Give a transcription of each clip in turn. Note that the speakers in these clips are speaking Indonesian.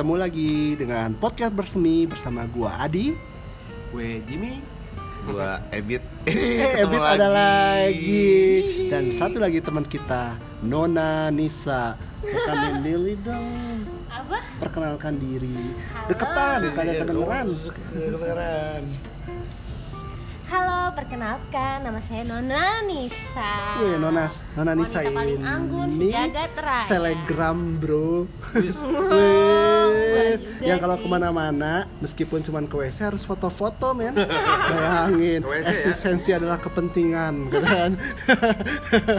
ketemu lagi dengan podcast bersemi bersama gua Adi. Gue Jimmy. Gua Ebit. Eh, Ebit ada lagi. Dan satu lagi teman kita, Nona Nisa. Rekamin diri dong. apa Perkenalkan diri. Halo. Deketan, kagak sini. kedengeran. Kedengeran. Halo perkenalkan nama saya Nona Nisa Wih, Nona, Nona Nisa Wanita paling anggun ini sejagat raya selegram bro. Wih, yang kalau ke mana-mana meskipun cuman ke WC harus foto-foto men bayangin WC ya? eksistensi adalah kepentingan kan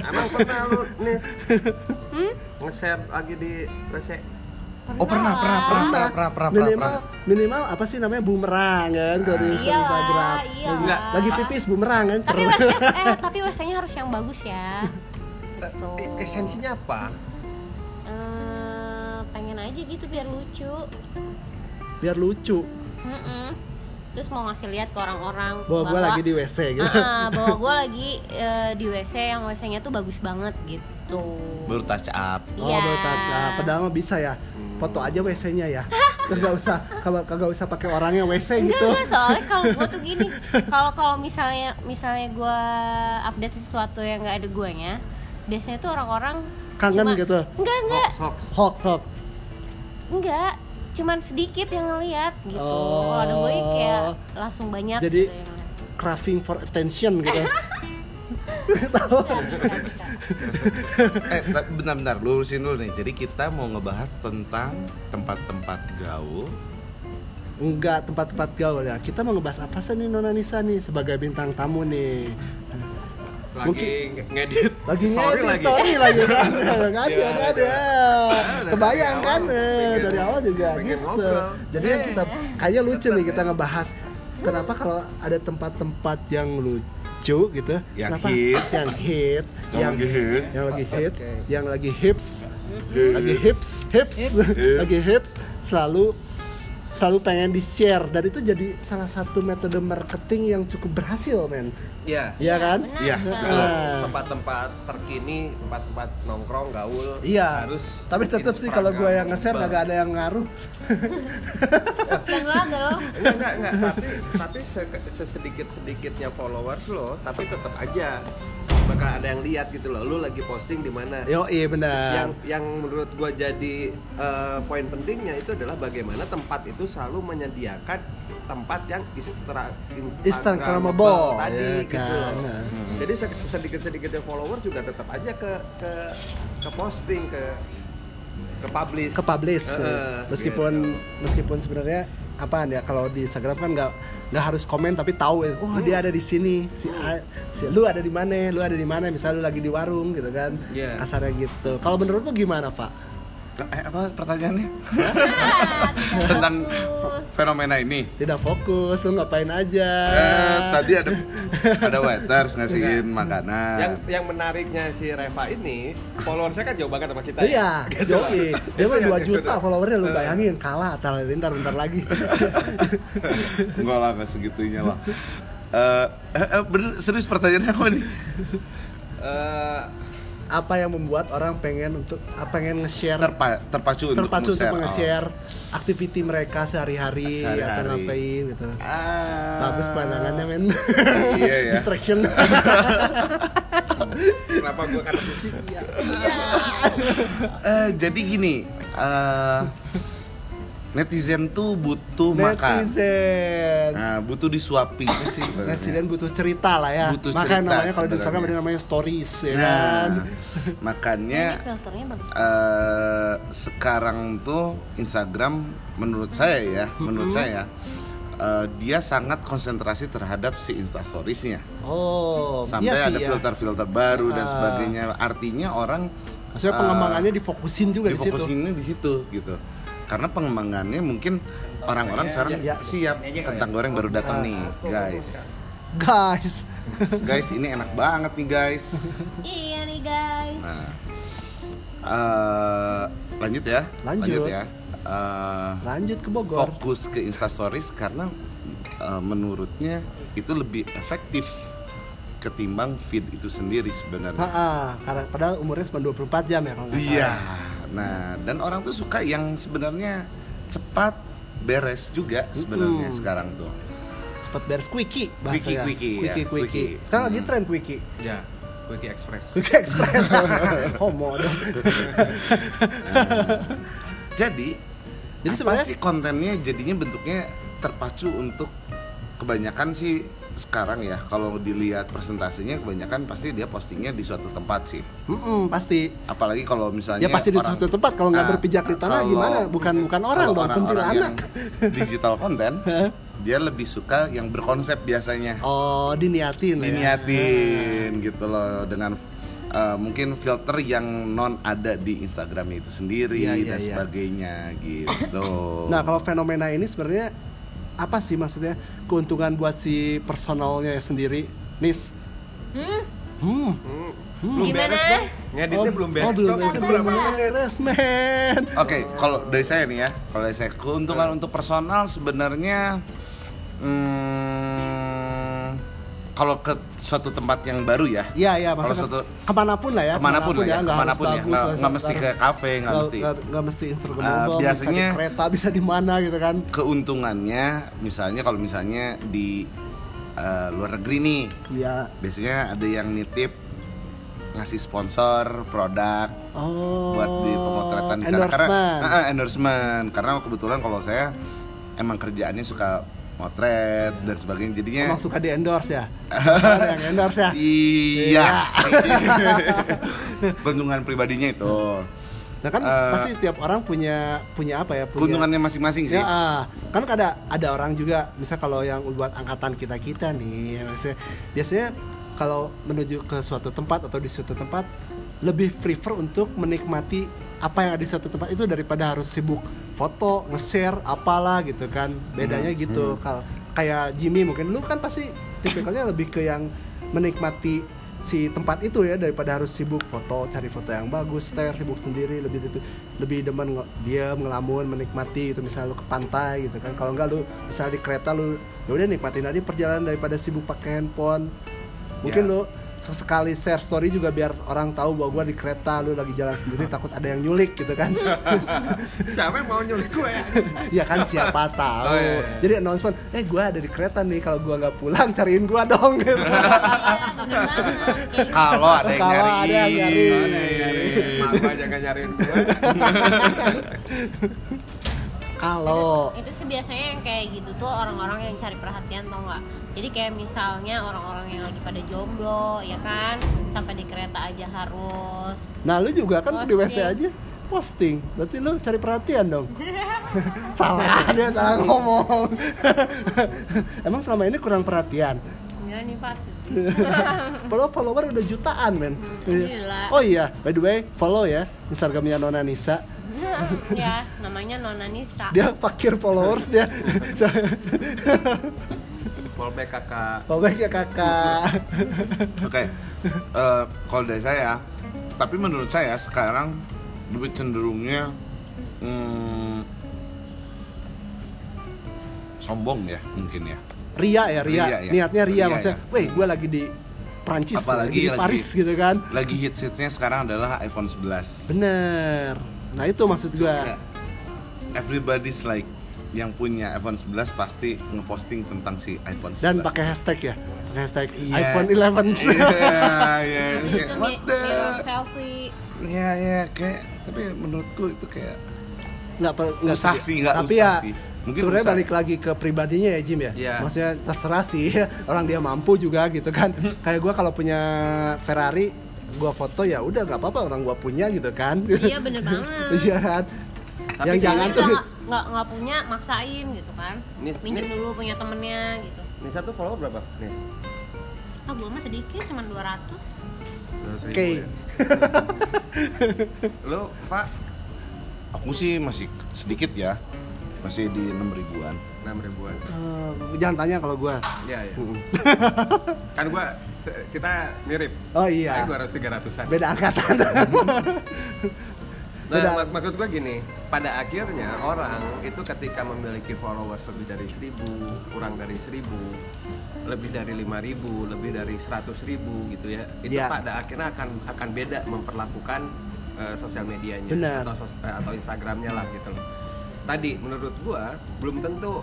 Emang pernah lu Nis Hmm? nge-share lagi di WC? Oh pernah, pernah, pernah, pernah, pernah, pernah, minimal pernah. minimal apa sih namanya bumerang kan kalau di Iya, Instagram iya. Enggak, lagi pipis bumerang kan tapi WC eh tapi WC-nya harus yang bagus ya gitu Eh, Esensinya apa? Eh, pengen aja gitu biar lucu biar lucu Mm-mm. terus mau ngasih lihat ke orang-orang bahwa gue lagi di WC gitu Ah, ah, bahwa gue lagi eh, di WC yang WC-nya tuh bagus banget gitu Baru touch up. Oh, Iya. baru taca. Padahal mah bisa ya. Foto aja WC-nya ya. Kagak usah kagak kagak usah pakai orangnya WC Enggak, gitu. enggak, soalnya kalau gue tuh gini kalau kalau misalnya misalnya gue update sesuatu yang nggak ada guanya biasanya tuh orang-orang Kangen cuma- gitu. enggak enggak Hoax, hoax. Hoax hoax. enggak cuman sedikit yang ngeliat gitu Oh. kalau ada gue kayak langsung banyak Jadi- gitu yang. Craving for attention gitu. Bisa, bisa, bisa. Eh, bentar-bentar, lurusin dulu nih. Jadi kita mau ngebahas tentang tempat-tempat gaul. Enggak tempat-tempat gaul ya. Kita mau ngebahas apa sih nih Nona Nisa nih sebagai bintang tamu nih. Lagi Mungkin- ngedit. Lagi Sorry ngedit story lagi kan. Enggak ada, Iya, enggak ada. ada. Kebayang Dari kan eh, dari awal juga gitu. ngobrol. Jadi yang kita kayaknya lucu nih kita ngebahas kenapa kalau ada tempat-tempat yang lucu gitu, Yang kenapa? hits. yang hits, Yang lagi hits. yang lagi hits, Oke. yang lagi hips, lagi hips, hips, lagi hips, selalu selalu pengen di share dan itu jadi salah satu metode marketing yang cukup berhasil men Iya. Iya kan Iya, benar. betul. Ah. Tempat-tempat terkini, tempat-tempat nongkrong, gaul. Iya, Harus tapi tetap sih kalau gue yang nge-share kagak ada yang ngaruh. dan lo ada lo Enggak, enggak, enggak. Tapi, tapi sesedikit sedikitnya followers lo, tapi tetap aja bakal ada yang lihat gitu loh. Lu lagi posting di mana? Yo, iya benar. yang yang menurut gua jadi eh, poin pentingnya itu adalah bagaimana tempat itu selalu menyediakan tempat yang istra, Instagramable, tadi ya gitu kan. loh. Nah. Jadi sedikit sedikitnya followers juga tetap aja ke ke ke posting ke ke publish ke publish Heeh, meskipun gitu. meskipun sebenarnya apaan ya kalau di Instagram kan nggak nggak harus komen tapi tahu ya oh dia ada di sini si, A- si lu ada di mana lu ada di mana misalnya lu lagi di warung gitu kan Iya. kasarnya gitu kalau menurut lu gimana pak Eh, apa pertanyaannya? Tentang fenomena ini. tidak fokus lu ngapain aja Eh, tadi ada ada waiters ngasihin makanan. yang yang menariknya si Reva ini followersnya kan jauh banget sama kita ya. Iya, Joki. Dia mah 2 yang juta sudah. followernya lu Eh. bayangin kalah atal bentar bentar lagi. Enggak lah, nggak segitunya lah. Eh, eh, eh, bener serius pertanyaannya apa nih? Eh, Apa yang membuat orang pengen untuk ah, pengen nge-share Terpa, terpacu, terpacu untuk nge-share. nge-share aktiviti mereka sehari-hari atau Sehari-hari. ngapain gitu. Oh. Ah. Bagus pandangannya men. Iya ya. Distraction. kenapa gua kata musik Iya. Eh, jadi gini, eh, netizen tuh butuh makan. Netizen. Nah, butuh disuapi sebenarnya. Netizen butuh cerita lah ya. Butuh Makanya cerita namanya kalau di Instagram ada namanya stories ya Nah, kan. makanya bagus eh sekarang tuh Instagram menurut saya ya, menurut saya eh, dia sangat konsentrasi terhadap si Instastoriesnya. Oh, Sampai iya sih ada ya. filter-filter baru dan Ah. sebagainya. Artinya orang Maksudnya pengembangannya difokusin juga di situ. difokusinnya di situ gitu. Karena pengembangannya mungkin orang-orang sekarang Ya. siap kentang goreng baru datang nih, guys. Guys. Guys, ini enak banget nih, guys. iya nih guys Nah, eh, lanjut ya. Lanjut. ya. Eh, Lanjut ke Bogor. fokus ke Instastories karena eh, menurutnya itu lebih efektif ketimbang feed itu sendiri sebenarnya. Ha karena padahal umurnya cuma 24 jam ya kalau nggak salah. Iya. Nah, dan orang tuh suka yang sebenarnya cepat beres juga sebenarnya Mm-mm. sekarang tuh. Cepat beres quickie bahasanya. Quickie, quickie, ya, quickie, quickie. quickie. Sekarang lagi Hmm. tren quickie. Ya, Quickie Express. Quickie Express. Homo dong. Jadi Jadi apa sebenarnya- sih kontennya jadinya bentuknya terpacu untuk kebanyakan sih sekarang ya kalau dilihat presentasinya kebanyakan pasti dia postingnya di suatu tempat sih. Mm-mm, pasti. Apalagi kalau misalnya Ya pasti di orang- suatu tempat kalau nggak Ah, berpijak di tanah kalau- gimana? Bukan bukan orang dong, kuntilanak. digital konten dia lebih suka yang berkonsep biasanya Oh, diniatin ya. diniatin gitu loh dengan uh, mungkin filter yang non ada di Instagramnya itu sendiri iya, dan iya. sebagainya gitu. Nah, kalau fenomena ini sebenarnya apa sih maksudnya keuntungan buat si personalnya sendiri, Nis? Hmm, Hmm. Hmm. Belum Gimana? beres dong. Ngeditnya belum beres oh, belum beres, belum berapa? beres, men. Oke, kalau dari saya nih ya, kalau dari saya keuntungan untuk personal sebenarnya hmm, kalau ke suatu tempat yang baru ya, Iya, iya, Kalau suatu- ke mana pun lah ya, ke mana pun lah ya, harus ke mana pun ya, nggak nggak mesti ke kafe, nggak mesti. nggak mesti Instagramable, bisa biasanya- di kereta, bisa di mana gitu kan? Keuntungannya, misalnya kalau misalnya di uh, luar negeri nih, Iya. biasanya ada yang nitip ngasih sponsor produk Oh. buat di pemotretan di sana karena ah, endorsement karena kebetulan kalau saya emang kerjaannya suka motret dan sebagainya jadinya Emang suka di endorse ya? Yang endorse ya? iya keuntungan pribadinya itu Nah kan Eh, pasti tiap orang punya punya apa ya? Punya, keuntungannya masing-masing sih Ya, ah. kan ada ada orang juga, misal kalau yang buat angkatan kita kita nih, biasanya, biasanya kalau menuju ke suatu tempat atau di suatu tempat lebih prefer untuk menikmati apa yang ada di suatu tempat itu daripada harus sibuk foto, nge-share, apalah gitu kan. Bedanya Hmm, gitu. Kalau kayak Jimmy mungkin lu kan pasti tipikalnya lebih ke yang menikmati si tempat itu ya daripada harus sibuk foto cari foto yang bagus share sibuk sendiri lebih lebih, lebih demen nge- diam ngelamun menikmati itu misalnya lu ke pantai gitu kan kalau enggak lu misalnya di kereta lu ya udah nikmatin aja perjalanan daripada sibuk pakai handphone mungkin Ya. lu sesekali share story juga biar orang tahu bahwa gua di kereta lu lagi jalan sendiri takut ada yang nyulik gitu kan Siapa yang mau nyulik gue ya? ya kan siapa tahu Oh, iya, iya. jadi announcement eh gua ada di kereta nih kalau gua nggak pulang cariin gua dong gitu. Iya, kalau ada yang Kalau nyari ada yang nyari. Gue aja nggak nyariin gue. Kalau itu sih biasanya yang kayak gitu tuh orang-orang yang cari perhatian tau nggak? Jadi kayak misalnya orang-orang yang lagi pada jomblo ya kan? Sampai di kereta aja harus. Nah lu juga kan di WC Posting. aja posting. Berarti lu cari perhatian dong. Salah, dia salah ngomong. Emang selama ini kurang perhatian? enggak nih pasti Follow follower udah jutaan men. Gila. Oh iya, by the way follow ya Instagramnya Nona Nisa ya namanya Nona Nisa. Dia fakir followers dia. Fallback kakak. Follow back ya kakak. Oke Eh, kalau dari saya tapi menurut saya sekarang lebih cenderungnya hmm, sombong ya mungkin ya. Ria ya, Ria, Ria, ya. Niatnya Ria, Ria, maksudnya. ya. Weh gue lagi di Prancis, Apalagi lagi di lagi- Paris gitu kan. lagi hits hitsnya sekarang adalah iPhone 11 Bener Nah itu maksud gue everybody's like yang punya iPhone 11 pasti ngeposting tentang si iPhone 11 Dan pakai hashtag ya? Pakai Hashtag Iya. iPhone 11 Iya, iya, kayak what the selfie. Iya, iya, kayak tapi menurutku itu kayak nggak nggak Usah sih, nggak tapi usah ya sih. Mungkin sebenarnya usah. balik lagi ke pribadinya ya Jim ya? Iya. maksudnya terserah sih orang dia mampu juga gitu kan. Kayak gua kalau punya Ferrari gua foto ya udah nggak apa-apa orang gua punya gitu kan iya bener banget iya kan Tapi yang jangan tuh nggak nggak punya maksain gitu kan Nis- minjem nis- dulu punya temennya gitu Nisa tuh follower berapa? Nis? ah gua mah sedikit cuman 200 200 ribu Oke. ya. Lu, Pak, aku sih masih sedikit ya. Masih di 6 ribuan. 6 ribuan. Eh, jangan tanya kalau gua Iya, iya. kan gua se- kita mirip. oh iya Saya 200 300-an. beda angkatan Nah, Beda. mak- maksud gue gini, pada akhirnya orang itu ketika memiliki followers lebih dari 1000, kurang dari 1000, lebih dari 5000, lebih dari 100 ribu gitu ya, itu Iya. pada akhirnya akan akan beda memperlakukan eh, sosial medianya Benar. atau sos- eh, atau Instagramnya lah gitu loh. Tadi menurut gua belum tentu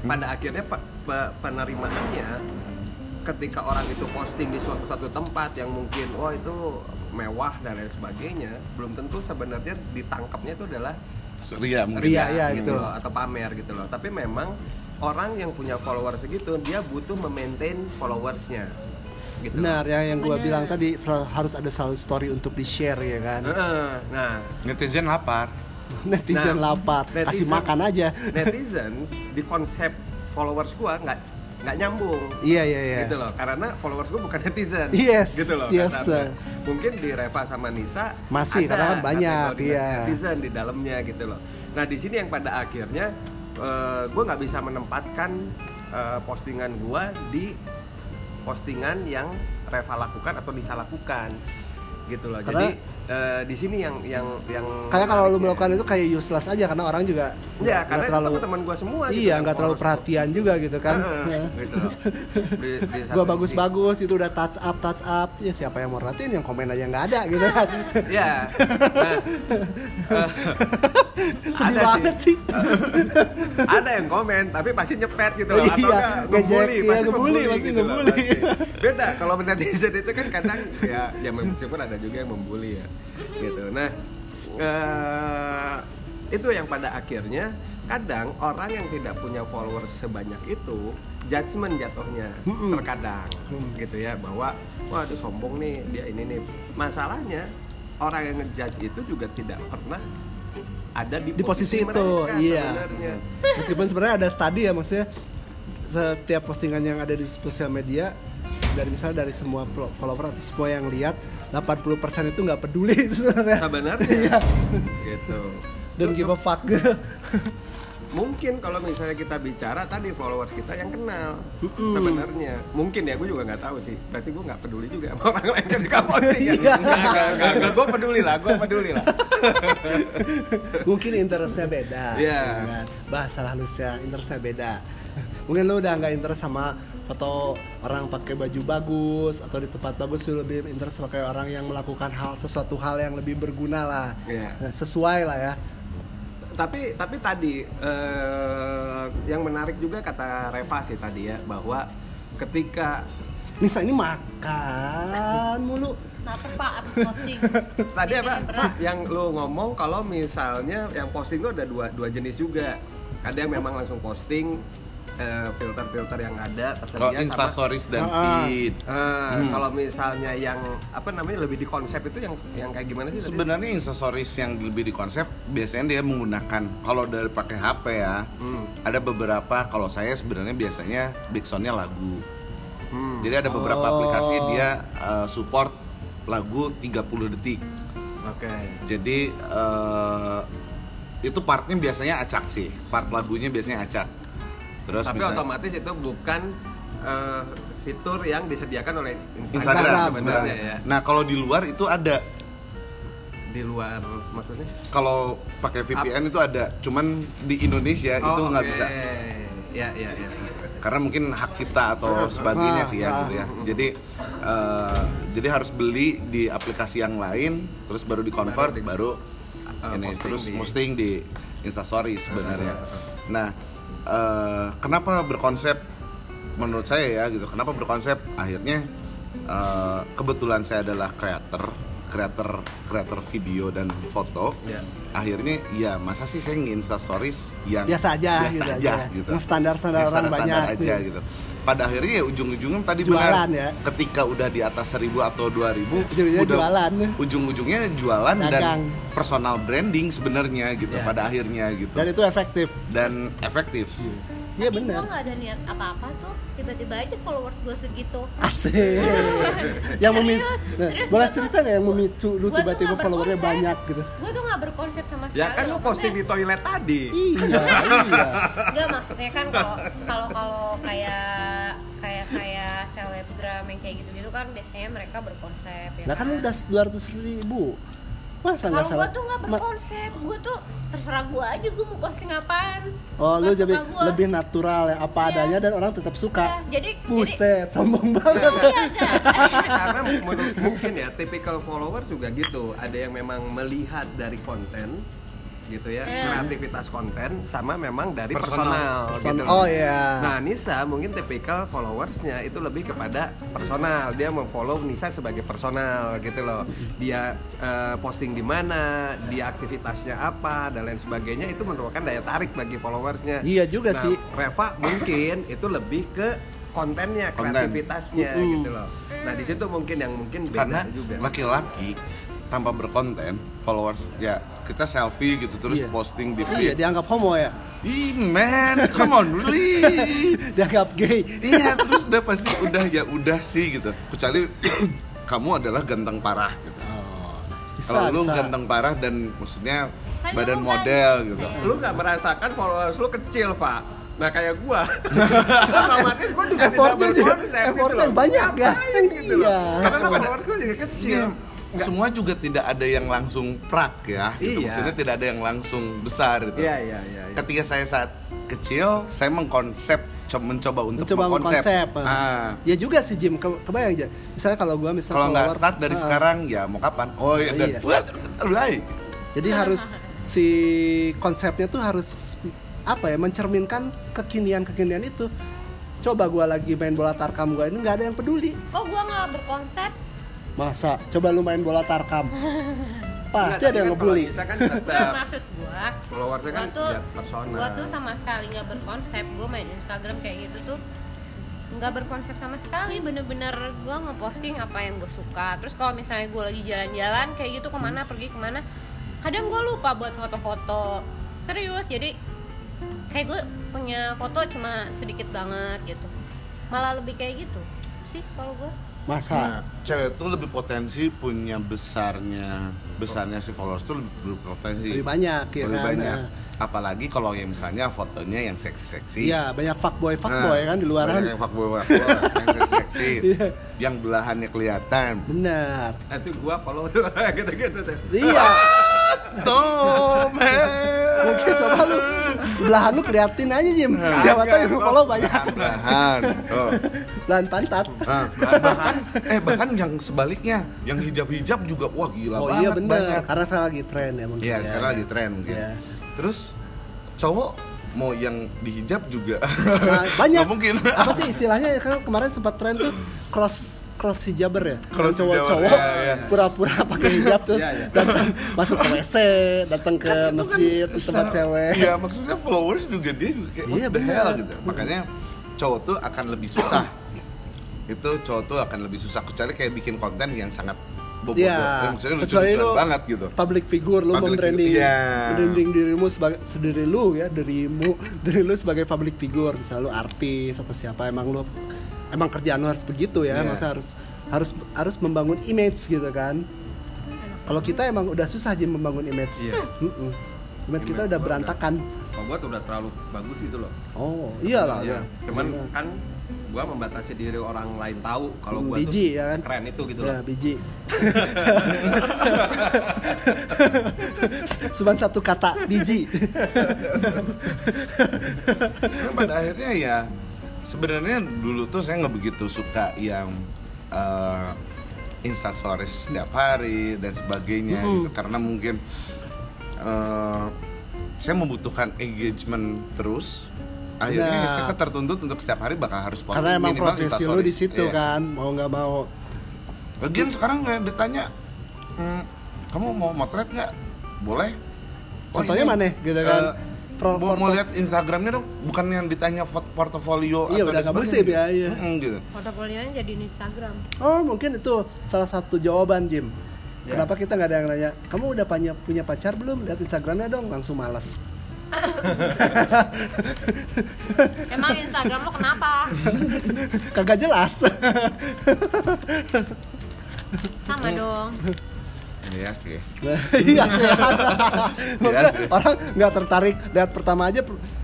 pada akhirnya pe- pe- penerimaannya ketika orang itu posting di suatu suatu tempat yang mungkin wah itu mewah dan lain sebagainya belum tentu sebenarnya ditangkapnya itu adalah Ria mungkin. Ria, ya, gitu gitu. loh atau pamer gitu loh tapi memang orang yang punya followers segitu dia butuh memaintain followersnya gitu Benar ya yang gua Benar. bilang tadi harus ada selalu story untuk di share ya kan. Heeh. nah Netizen lapar. Netizen Nah, lapar, kasih netizen- makan aja. netizen di konsep followers gua nggak nggak nyambung Iya iya iya. gitu loh karena followers gua bukan netizen Yes, gitu loh yes, sir. mungkin di Reva sama Nisa Masih, ada karena kan banyak, kategori iya. netizen di dalamnya gitu loh nah di sini yang pada akhirnya eh, gua nggak bisa menempatkan eh, postingan gua di postingan yang Reva lakukan atau Nisa lakukan gitu loh Karena- jadi eh, di sini yang yang yang Kayak kalau lu menariknya. melakukan itu kayak useless aja karena orang juga Ya, nggak karena itu terlalu teman-teman gua semua gitu Iya, nggak terlalu perhatian juga gitu kan. Heeh, gitu loh. Di- di gua bagus-bagus itu udah touch up touch up ya siapa yang mau perhatiin yang komen aja nggak ada gitu kan Ya. Nah, eh, sedih ada banget sih, ada yang komen tapi pasti nyepet gitu loh Iya, atau ngejek, ngebully, iya, pasti ngebully, pasti gitu ngebully. pasti. Beda kalau netizen itu kan kadang ya ya meskipun ada juga yang membuli ya. Gitu. Nah, eh, itu yang pada akhirnya kadang orang yang tidak punya followers sebanyak itu judgement jatuhnya terkadang Mm. gitu ya bahwa wah itu sombong nih dia ini nih masalahnya orang yang ngejudge itu juga tidak pernah ada di, di posisi itu mereka iya sebenarnya. meskipun sebenarnya ada studi ya maksudnya setiap postingan yang ada di sosial media dari misalnya dari semua fo- follower atau semua yang lihat 80% itu nggak peduli sebenarnya. Sebenarnya. Iya. gitu. Dan give a fuck. Mungkin kalau misalnya kita bicara tadi followers kita yang kenal sebenarnya. Mungkin ya gue juga nggak tahu sih. Berarti gue nggak peduli juga sama orang lain ketika posting ya Iya. nggak nggak gue peduli lah gue peduli lah. Mungkin interestnya beda. Iya. ya kan? bahasa halusnya interestnya beda. Mungkin lu udah nggak interest sama foto orang pakai baju bagus atau di tempat bagus lebih interest pakai orang yang melakukan hal sesuatu hal yang lebih berguna lah Iya. Nah, sesuai lah ya tapi tapi tadi eh, yang menarik juga kata Reva sih tadi ya bahwa ketika Nisa ini makan mulu Kenapa pak abis posting? tadi apa berat. yang lu ngomong kalau misalnya yang posting tuh ada dua dua jenis juga ada yang memang langsung posting filter-filter yang ada Kalau tersedia Insta sama Stories dan Ah. feed. Eh, Hmm. kalau misalnya yang apa namanya lebih di konsep itu yang yang kayak gimana sih? Sebenarnya Insta Stories yang lebih di konsep biasanya dia menggunakan kalau dari pakai HP ya. Hmm. Ada beberapa kalau saya sebenarnya biasanya backsoundnya lagu. Hmm. Jadi ada beberapa Oh. aplikasi dia uh, support lagu 30 detik. Oke. Jadi uh, itu partnya biasanya acak sih. Part lagunya biasanya acak. Terus Tapi bisa otomatis itu bukan eh, fitur yang disediakan oleh Instagram, Instagram sebenarnya sebenarnya. ya. Nah, kalau di luar itu ada. Di luar maksudnya? Kalau pakai VPN itu ada. Cuman di Indonesia itu Oh, nggak oke. bisa. Ya, ya, ya. karena mungkin hak cipta atau sebagainya sih ya Ah, gitu ya jadi eh, jadi harus beli di aplikasi yang lain terus baru di convert Baru di- baru eh, ini posting terus di- posting di Instastory sebenarnya nah eh, kenapa berkonsep menurut saya ya gitu kenapa berkonsep akhirnya eh, kebetulan saya adalah creator creator creator video dan foto Ya. akhirnya ya masa sih saya nge-insta stories yang Biasa aja, biasa gitu aja aja. gitu Yang standar-standar Yang orang standar-standar banyak, aja gitu. gitu pada akhirnya ya ujung-ujungnya tadi Jualan benar ya. ketika udah di atas 1000 atau 2000 Ujung-ujungnya udah jualan. ujung-ujungnya jualan Dagang. dan personal branding sebenarnya gitu Ya. pada akhirnya gitu dan itu efektif dan efektif iya benar gue gak ada niat apa-apa tuh. Tiba-tiba aja followers gue segitu. Asik. Yang memicu nah, serius, boleh gua cerita nggak yang memicu lu tiba-tiba nggak followernya berkonsep. banyak gitu? Gue tuh gak berkonsep sama sekali. Ya kan lu posting di toilet tadi. iya iya. Enggak maksudnya kan kalau kalau kalau kayak kayak kayak selebgram yang kayak gitu-gitu kan biasanya mereka berkonsep ya. nah kan lu udah 200 ribu masa nggak kalau salah gua tuh nggak berkonsep, gua tuh terserah gua aja gua mau posting apaan. oh lu jadi gua. lebih natural ya apa Iya. adanya dan orang tetap suka Ya, jadi jadi Buset, sombong banget. Iya, enggak. Karena menurut- mungkin ya tipikal follower juga gitu. Ada yang memang melihat dari konten gitu ya Iya. kreativitas konten sama memang dari Personal. personal, Person- gitu. oh iya. Nah Nisa mungkin tipikal followersnya itu lebih kepada personal. Dia memfollow Nisa sebagai personal gitu loh. Dia eh, posting di mana, dia aktivitasnya apa dan lain sebagainya itu merupakan daya tarik bagi followersnya. Iya juga Nah, sih. Reva mungkin itu lebih ke kontennya, Konten. kreativitasnya Mm-mm. gitu loh. Nah di situ mungkin yang mungkin beda karena juga. laki-laki tanpa berkonten followers ya kita selfie gitu terus Iya. posting di Iya, feed dianggap homo ya. Ih man, come on really Dianggap gay. Iya terus udah pasti udah ya udah sih gitu Kecuali kamu adalah ganteng parah gitu Oh, Kalau lu bisa. ganteng parah dan maksudnya Kan badan lu model gitu lu nggak merasakan followers lu kecil, Pak. Nah kayak gua, otomatis gua juga Effortnya tidak berkonsep gitu effortnya loh. banyak, kan? Ngapain gitu loh. Iya. Karena followers gua juga kecil. Iya, semua juga tidak ada yang langsung prak ya gitu. Iya. Maksudnya tidak ada yang langsung besar gitu Iya iya iya. iya. Ketika saya saat kecil, saya mengkonsep co- mencoba untuk mencoba mengkonsep mengkonsep. Ah. Ya juga sih Jim, Ke- kebayang aja. Misalnya kalau gua misalnya Kalau nggak start dari Ah, sekarang ya mau kapan? Oh iya, dan Iya. mulai. Jadi harus si konsepnya tuh harus apa ya mencerminkan kekinian-kekinian itu. Coba gua lagi main bola tarkam gua ini nggak ada yang peduli. kok gua nggak berkonsep Masa? Coba lu main bola tarkam. Pasti ada yang ngebully. Kan maksud gua followersnya gua kan tuh personal. gua tuh sama sekali nggak berkonsep gua main Instagram kayak gitu tuh nggak berkonsep sama sekali bener-bener gua ngeposting apa yang gue suka terus kalau misalnya gue lagi jalan-jalan kayak gitu ke mana pergi ke mana kadang gue lupa buat foto-foto serius jadi kayak gue punya foto cuma sedikit banget gitu malah lebih kayak gitu sih kalau gue Masa? Nah, cewek tuh lebih potensi punya besarnya besarnya si followers tuh lebih berpotensi Lebih banyak ya lebih kan? banyak. Nah. Apalagi kalau yang misalnya fotonya yang seksi-seksi. Iya, banyak fuckboy fuckboy Nah, kan di banyak luaran. Yang fuckboy fuckboy, yang seksi-seksi. Iya. Yang belahannya kelihatan. Benar. Nah, itu gua follow tuh gitu-gitu tuh. Iya. Tuh, man. Mungkin coba lu belahan lu keliatin aja Jim. Siapa tahu yang follow banyak. Belahan. Belahan pantat. Nah, bahkan eh bahkan yang sebaliknya, yang hijab-hijab juga wah gila Oh banget iya benar. banyak. Karena sekarang lagi tren ya mungkin. Iya, ya. sekarang lagi tren mungkin. Iya. Terus cowok mau yang dihijab juga. Nah, banyak. Mungkin. Apa sih istilahnya kan kemarin sempat tren tuh cross cross hijaber ya. Cross cowok-cowok iya, iya. pura-pura pakai hijab terus Iya, iya. datang masuk ke WC, datang ke Kan kan masjid tempat secara- cewek. Iya, maksudnya followers juga dia juga kayak Iya, what the hell gitu. Makanya cowok tuh akan lebih susah. itu cowok tuh akan lebih susah kecuali kayak bikin konten yang sangat bobo Iya, maksudnya kecuali lucu-lucuan lu banget gitu. public figure lu Public membranding figure, iya. membranding dirimu sebagai sendiri lu ya dirimu diri lu sebagai public figure misalnya lu artis atau siapa emang lu emang kerjaan lu harus begitu ya Iya. maksudnya harus harus harus membangun image gitu kan kalau kita emang udah susah aja membangun image Iya. Mm-mm. image kita udah berantakan Kalau gua tuh udah terlalu bagus itu loh. oh iyalah Iya. ya. Cuman Iya. kan gua membatasi diri orang lain tahu kalau Hmm, gua biji, tuh ya kan? keren itu gitu ya loh. biji Cuman satu kata biji Nah, pada akhirnya ya sebenarnya dulu tuh saya nggak begitu suka yang uh, instastories setiap hari dan sebagainya Mm-mm. gitu. karena mungkin uh, saya membutuhkan engagement terus akhirnya Nah. saya tertuntut untuk setiap hari bakal harus posting karena emang profesi lu di situ Iya. kan mau nggak mau Lagian sekarang nggak ditanya "Hmm, kamu mau motret nggak boleh Oh, Contohnya ini, mana gitu kan? eh, Pro- mau, mau lihat Instagramnya dong bukan yang ditanya portofolio Iya, atau udah sebagainya. musim ya, iya. Mm, gitu. portofolionya jadi di Instagram Oh mungkin itu salah satu jawaban Jim. Ya. Kenapa kita nggak ada yang nanya? Kamu udah punya punya pacar belum? Lihat Instagramnya dong, langsung males. emang Instagram lo kenapa Kagak jelas. sama dong Iya sih. Iya sih. orang nggak tertarik lihat pertama aja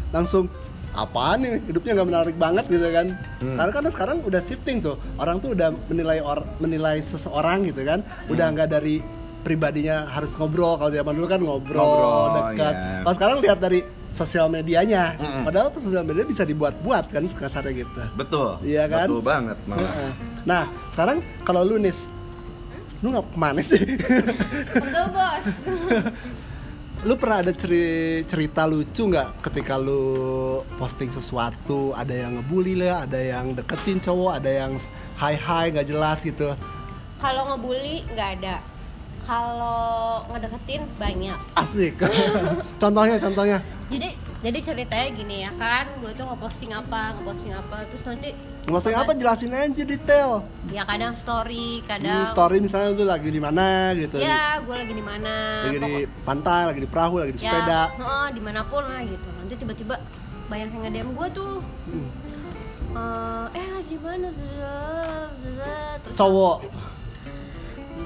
langsung apaan nih hidupnya nggak menarik banget gitu kan Hmm. karena kan sekarang udah shifting tuh orang tuh udah menilai or, menilai seseorang gitu kan udah Hmm. nggak dari pribadinya harus ngobrol kalau zaman dulu kan ngobrol, Ngobrol, dekat iya. kalau sekarang lihat dari sosial medianya Mm-mm. padahal tuh sosial media bisa dibuat-buat kan kasarnya gitu Betul. Iya kan? Betul banget malah. Nah sekarang kalau lu nis lu nggak ke mana sih? Pegel bos. Lu pernah ada ceri- cerita lucu nggak ketika lu posting sesuatu ada yang ngebully lah ada yang deketin cowok ada yang hai hai nggak jelas gitu? Kalau ngebully nggak ada. Kalau ngedeketin banyak. asik. Contohnya contohnya. Jadi jadi ceritanya gini ya kan, gue tuh ngeposting apa, ngeposting apa, terus nanti maksudnya apa jelasin aja detail. Ya kadang story, Hmm, kadang story misalnya lu lagi di mana gitu. Ya gue lagi di mana, lagi di pokok- pantai lagi di perahu lagi di ya, sepeda. oh, di mana pun lah gitu. Nanti tiba-tiba banyak yang nge-DM gue tuh, Hmm. eh, eh lagi di mana, terus cowok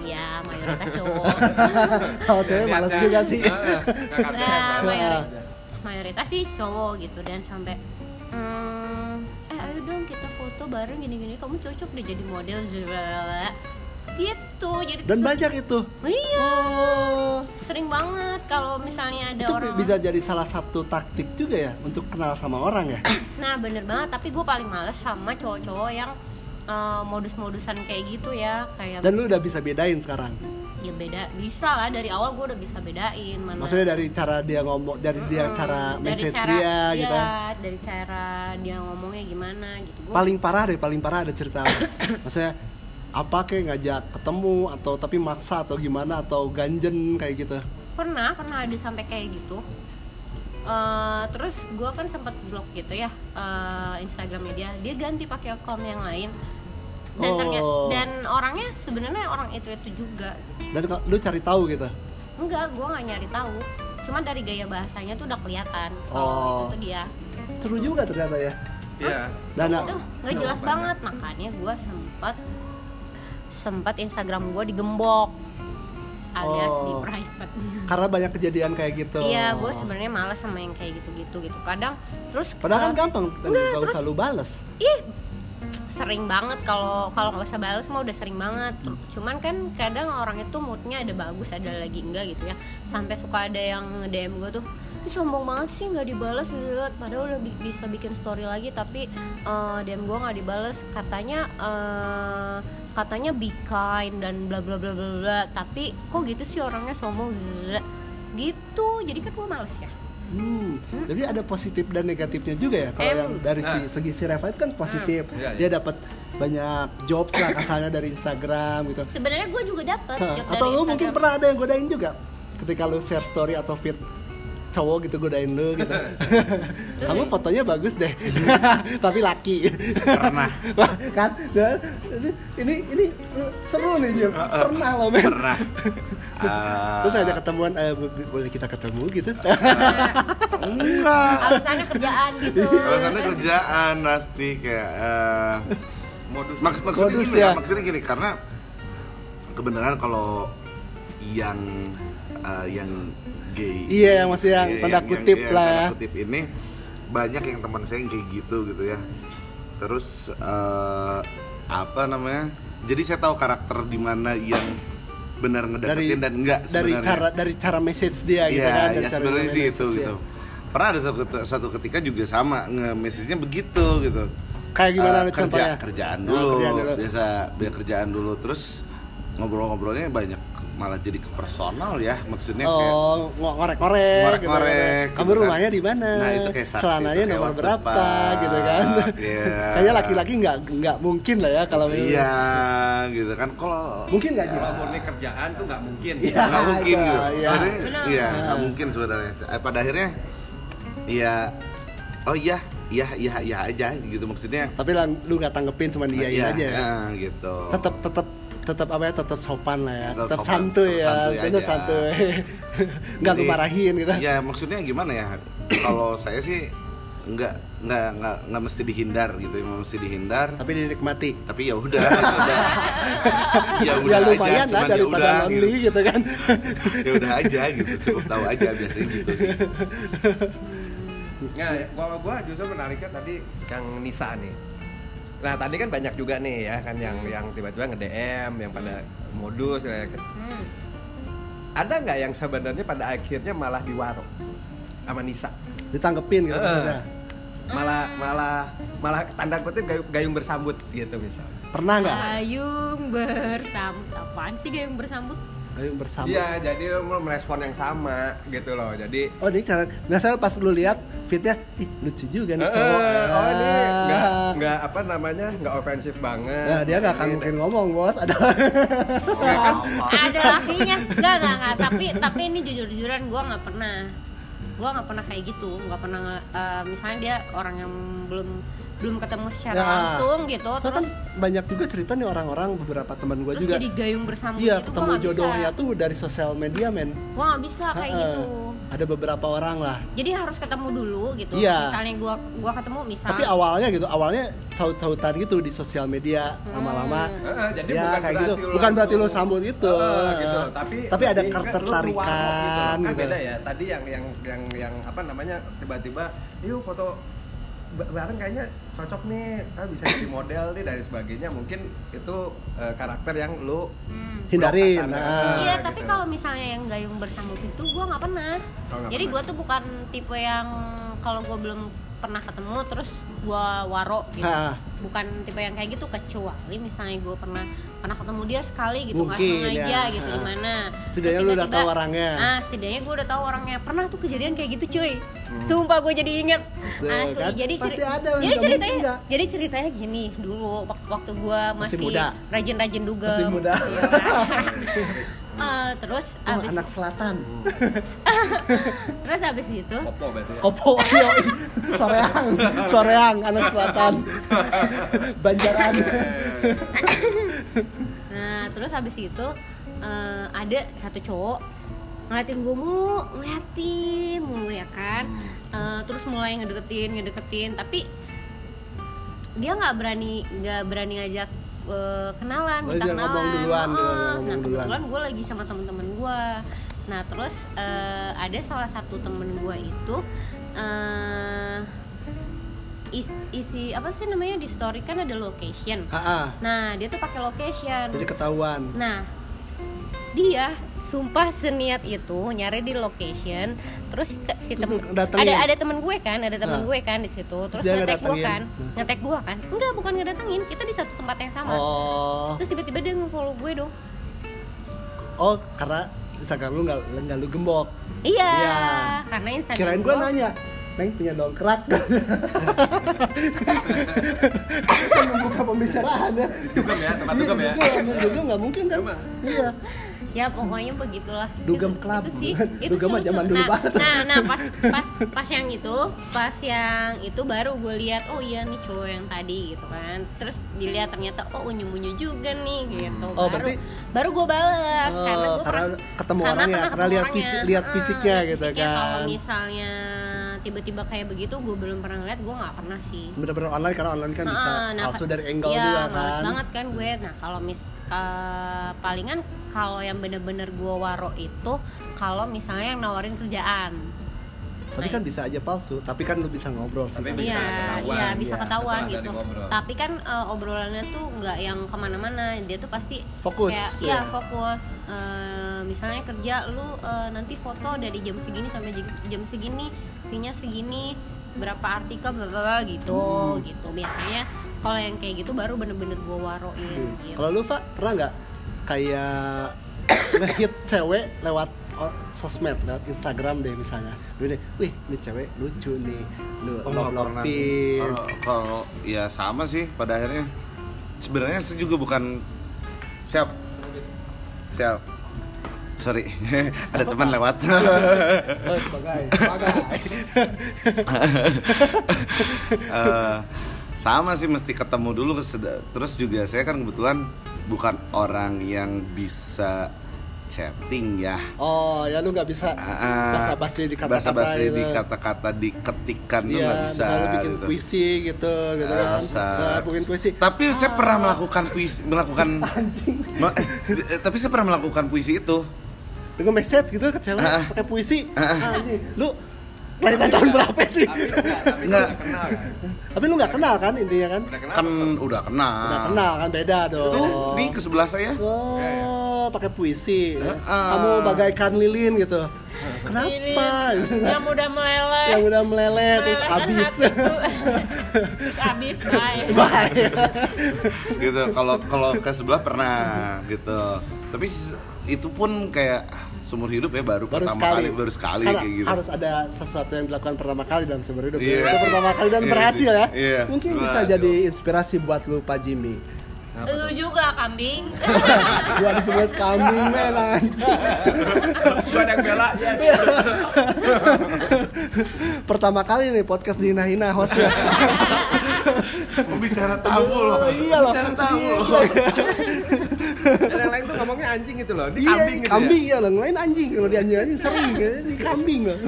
Iya, mayoritas cowok. kalau cewek males juga sih Heeh, ngangkat ya, lebar. mayori- mayoritas sih cowok gitu dan sampai "Hmm, eh ayo dong kita foto bareng gini-gini kamu cocok deh jadi model zzzz." gitu jadi dan banyak itu iya oh sering banget kalau misalnya ada itu orang bisa jadi salah satu taktik juga ya untuk kenal sama orang ya nah bener banget tapi gue paling males sama cowok-cowok yang eh, modus-modusan kayak gitu ya kayak dan lu udah bisa bedain sekarang? Ya beda bisa lah. Dari awal gue udah bisa bedain mana maksudnya dari cara dia ngomong dari dia Mm-mm. cara Dari message cara- dia gitu? iya, dari cara dia ngomongnya gimana gitu. Gua- paling parah deh paling parah ada cerita. Maksudnya apa kayak ngajak ketemu atau tapi maksa atau gimana atau ganjen kayak gitu? Pernah pernah ada sampai kayak gitu. Eh, terus gue kan sempat blok gitu ya eh, Instagramnya dia dia ganti pakai akun yang lain dan Oh. ternyata dan orangnya sebenarnya orang itu itu juga dan lu cari tahu gitu enggak gue nggak nyari tahu cuma dari gaya bahasanya tuh udah kelihatan kalau Oh. itu tuh dia seru juga ternyata ya Iya. Dan- tuh nggak jelas banyak. banget makanya gue sempat sempat Instagram gue digembok alias di Oh. private karena banyak kejadian kayak gitu Iya, gue sebenarnya males sama yang kayak gitu-gitu gitu. Kadang terus padahal kan gampang enggak, gak terus- usah lu bales ih sering banget kalau kalau nggak usah balas mah udah sering banget. Cuman kan kadang orang itu moodnya ada bagus, ada lagi enggak gitu ya. Sampai suka ada yang nge-DM gue tuh Ih, sombong banget sih nggak dibalas lihat padahal udah bi- bisa bikin story lagi tapi eh, DM gue nggak dibales. Katanya eh, katanya be kind dan bla bla bla bla bla. Tapi kok gitu sih orangnya sombong? Gitu. Jadi kan gue males ya Hmm, jadi ada positif dan negatifnya juga ya. Kalau yang dari si, Nah. segi si Reva itu kan positif, Iya, dia iya. dapat banyak jobs lah kasarnya dari Instagram gitu. sebenarnya gue juga job Atau lu mungkin pernah ada yang godain juga ketika lu share story atau feed cowok gitu godain lu gitu. Kamu fotonya bagus deh, tapi laki. Pernah. Wah, kan? Jadi, ini ini seru nih Jim. Pernah lo men. Pernah. Ah, Terus ada ketemuan, eh, bo- boleh kita ketemu gitu? enggak. alasannya kerjaan gitu Alasannya kerjaan pasti kayak eh, Modus. Mak- maksudnya Modus gini ya. ya. maksudnya gini karena kebenaran kalau yang eh, yang gay Iya, yang masih yang tanda kutip yang lah ya. tanda kutip ini banyak yang teman saya yang kayak gitu gitu ya. Terus eh, apa namanya jadi saya tahu karakter di mana yang benar ngedeketin dan enggak dari sebenarnya. cara dari cara message dia gitu Iya, kan dari ya sebenarnya sih itu dia. gitu. Pernah ada satu, satu ketika juga sama nge-message-nya begitu gitu. Kayak gimana nih kerja, contohnya? kerjaan Oh, dulu, kerjaan dulu. biasa biar kerjaan dulu. Terus ngobrol-ngobrolnya banyak malah jadi ke personal ya maksudnya kayak oh ngo- ngorek-ngorek Ngorek-ngorek, gitu kan. kamu gitu kan. rumahnya di mana Nah, itu kayak saksi, celananya itu kayak nomor berapa gitu kan iya. kayaknya laki-laki nggak nggak mungkin lah ya kalau iya gitu kan kalau mungkin nggak? Kalau murni kerjaan tuh nggak mungkin. Iya. nggak mungkin iya, gitu iya. sebenarnya Benar. iya nggak mungkin sebenarnya Eh, pada akhirnya iya oh iya iya iya iya aja gitu maksudnya tapi lang- lu nggak tanggepin cuma dia Iya, aja ya eh, gitu tetap tetap tetap apa ya tetap sopan lah ya. Tetap tetap sopan, santuy tetap ya santuy bener aja. santuy. Nggak lu Jadi, marahin gitu. ya maksudnya gimana ya? Kalau saya sih nggak nggak nggak nggak mesti dihindar gitu ya mesti dihindar. Tapi dinikmati. Tapi ya udah gitu, ya udah ya lumayan aja lah ya daripada udah lonely gitu. gitu kan. Ya udah aja gitu cukup tahu aja biasanya gitu sih. Nah, kalau gua justru menariknya tadi yang Nisa nih. Nah, tadi kan banyak juga nih ya kan yang yang tiba-tiba nge-DM, yang pada modus ya kan. Hmm. Ada nggak yang sebenarnya pada akhirnya malah diwaro sama Nisa? ditanggepin gitu Eh. maksudnya Malah malah malah tanda kutip gayung, gayung bersambut gitu misal. pernah nggak Gayung bersambut apaan sih gayung bersambut? Gayung bersama Iya, jadi lu merespon yang sama gitu loh. Jadi oh ini cara biasanya pas lu lihat fitnya ih lucu juga nih cowok oh ini nggak Ah. nggak apa namanya nggak ofensif banget. Nah, dia nggak akan Gitu. mungkin ngomong bos ada Nggak kan? ada lakinya nggak nggak nggak tapi tapi ini jujur jujuran gue nggak pernah gue nggak pernah kayak gitu nggak pernah eh, misalnya dia orang yang belum belum ketemu secara Ya. langsung gitu Soalnya kan terus banyak juga cerita nih orang-orang beberapa teman gue juga jadi gayung bersambut iya gitu ketemu jodohnya bisa tuh dari sosial media men gue nggak bisa kayak Ha-ha. gitu ada beberapa orang lah jadi harus ketemu dulu gitu Iya. misalnya gua gua ketemu misal tapi awalnya gitu awalnya saut-sautan gitu di sosial media Hmm. lama-lama Heeh, jadi ya bukan kayak berarti gitu lu bukan berarti lu langsung- sambut gitu Heeh, gitu. Tapi tapi ada kan ketertarikan gitu. Kan gitu beda ya. Tadi yang yang yang yang apa namanya tiba-tiba, yuk foto ba- bareng kayaknya cocok nih, ah, bisa jadi model nih dan sebagainya. Mungkin itu eh, karakter yang lu Hmm. hindarin Blokan, nah. Iya, gitu. tapi kalau misalnya yang gayung bersambut itu gua nggak pernah. Oh, nggak Jadi pernah. gua tuh bukan tipe yang kalau gua belum pernah ketemu terus gua waro gitu. Ha. Bukan tipe yang kayak gitu kecuali misalnya gua pernah pernah ketemu dia sekali gitu nggak sengaja ya. gitu Ha. di mana. Setidaknya lu udah tahu orangnya. Ah, setidaknya gua udah tahu orangnya. Pernah tuh kejadian kayak gitu, cuy. Sumpah gua jadi inget. Tuh, Asli. kan? Jadi ceri- ada, Jadi ceritanya nggak. jadi ceritanya gini dulu wak- waktu gua Masih masih, rajin-rajin dugem. Masih muda. Eh, terus Oh, abis anak selatan. terus abis itu Kopo berarti ya. Kopo, yoi. Soreang, Soreang, anak selatan. Banjaran. nah terus abis itu eh, ada satu cowok ngeliatin gue mulu ngeliatin mulu ya kan Eh, terus mulai ngedeketin ngedeketin tapi dia nggak berani nggak berani ngajak eh, kenalan Oh, minta dia ngomong kenalan duluan, Heeh. ngomong nah duluan. kebetulan gue lagi sama temen-temen gue nah terus eh, ada salah satu temen gue itu eh, is- isi apa sih namanya di story kan ada location Ha, Nah, dia tuh pakai location. jadi ketahuan. Nah, dia sumpah seniat itu nyari di location, terus ke, si Terus tem- ada ada temen gue kan, ada temen Nah. gue kan di situ, terus, dia ngetek gue kan, Nah. ngetek gue kan, enggak bukan ngedatengin, kita di satu tempat yang sama. Oh, Terus tiba-tiba dia nge-follow gue dong. oh karena Instagram lu nggak nggak lu gembok. Iya, Iya. karena Instagram Kirain gue nanya, Neng punya dongkrak. kan membuka pembicaraan ya. Dugem ya, tempat Iya, dugem ya. Dugem, dugem nggak mungkin kan? Iya. Ya pokoknya begitulah Dugem Club. itu sih itu Dugem lucu. zaman dulu nah, banget. nah nah pas pas pas yang itu pas yang itu baru gue lihat oh iya nih cowok yang tadi gitu kan terus dilihat ternyata oh unyu unyu juga nih gitu Oh, baru berarti- baru gue balas Oh, karena gue karena ketemu orangnya, pernah karena lihat orangnya. visi- lihat Ah, fisiknya lihat gitu fisiknya. kan. kalau misalnya tiba-tiba kayak begitu gue belum pernah lihat gue nggak pernah sih Bener-bener online karena online kan bisa Ah, nah, palsu dari angle iya, juga kan. banget kan gue. Nah, kalau mis eh, palingan kalau yang bener-bener gue waro itu kalau misalnya yang nawarin kerjaan. Tapi Nah, kan bisa aja palsu, tapi kan lu bisa ngobrol sih. Tapi kan. bisa Iya, ketahuan, iya bisa iya. ketahuan gitu. Tapi kan eh, obrolannya tuh nggak yang ke mana-mana. Dia tuh pasti Fokus, Kayak, ya. iya fokus. Eh, misalnya kerja lu eh, nanti foto dari jam segini sampai jam- segini, fee-nya segini, berapa artikel, bla bla gitu, Hmm. gitu. Biasanya kalau yang kayak gitu baru bener-bener gue waroin. Oke. Gitu. Kalau lu Pak pernah nggak kayak ngehit cewek lewat sosmed, lewat Instagram deh misalnya. Lu nih, wih, ini cewek lucu nih. Lu Oh, sih. love-lovein. Kalau- ya sama sih pada akhirnya. Sebenarnya saya juga bukan siap. Siap. Sorry, ada teman lewat. Oh, sebagai, sebagai. Eh, sama sih mesti ketemu dulu terus juga saya kan kebetulan bukan orang yang bisa chatting ya Oh, ya lu nggak bisa Ah, basa-basi di kata-kata basa-basi gitu. di kata-kata diketikan tuh Iya, nggak bisa misalnya bikin gitu. puisi gitu, gitu Ah, kan. Nah, bikin puisi. Tapi saya Ah. pernah melakukan puisi, melakukan, Ma- eh, eh, tapi saya pernah melakukan puisi itu. Dengan message gitu ke cewek Ah. pakai puisi. Ah. Anjing, lu kelahiran tahun berapa sih? Tapi enggak, tapi Enggak. enggak kenal kan. Tapi lu nggak kenal kan intinya kan? Udah kenal. Kan udah kenal. Udah kenal kan beda dong. Itu di ke sebelah saya. Oh, pakai puisi. Heeh. Kamu bagaikan lilin gitu. kenapa yang udah meleleh yang udah meleleh terus kan habis terus habis bye bye gitu kalau kalau ke sebelah pernah gitu tapi itu pun kayak seumur hidup ya baru, baru pertama sekali. kali baru sekali Karena kayak gitu. harus ada sesuatu yang dilakukan pertama kali dalam seumur hidup Iya itu pertama kali dan Iya berhasil ya. Iya. mungkin bisa Berhasil. jadi inspirasi buat lu Pak Jimmy. Lu juga kambing. Gua disebut kambing men anjing. Gua ada yang bela ya. pertama kali nih podcast dihina-hina hostnya bicara tamu loh. Oh, iya loh. Bicara tamu Iya, loh Dan yang lain tuh ngomongnya anjing gitu loh. Di Iya, kambing gitu kambing ya. ya loh, lain anjing kalau di anjing anjing sering ya, di kambing loh.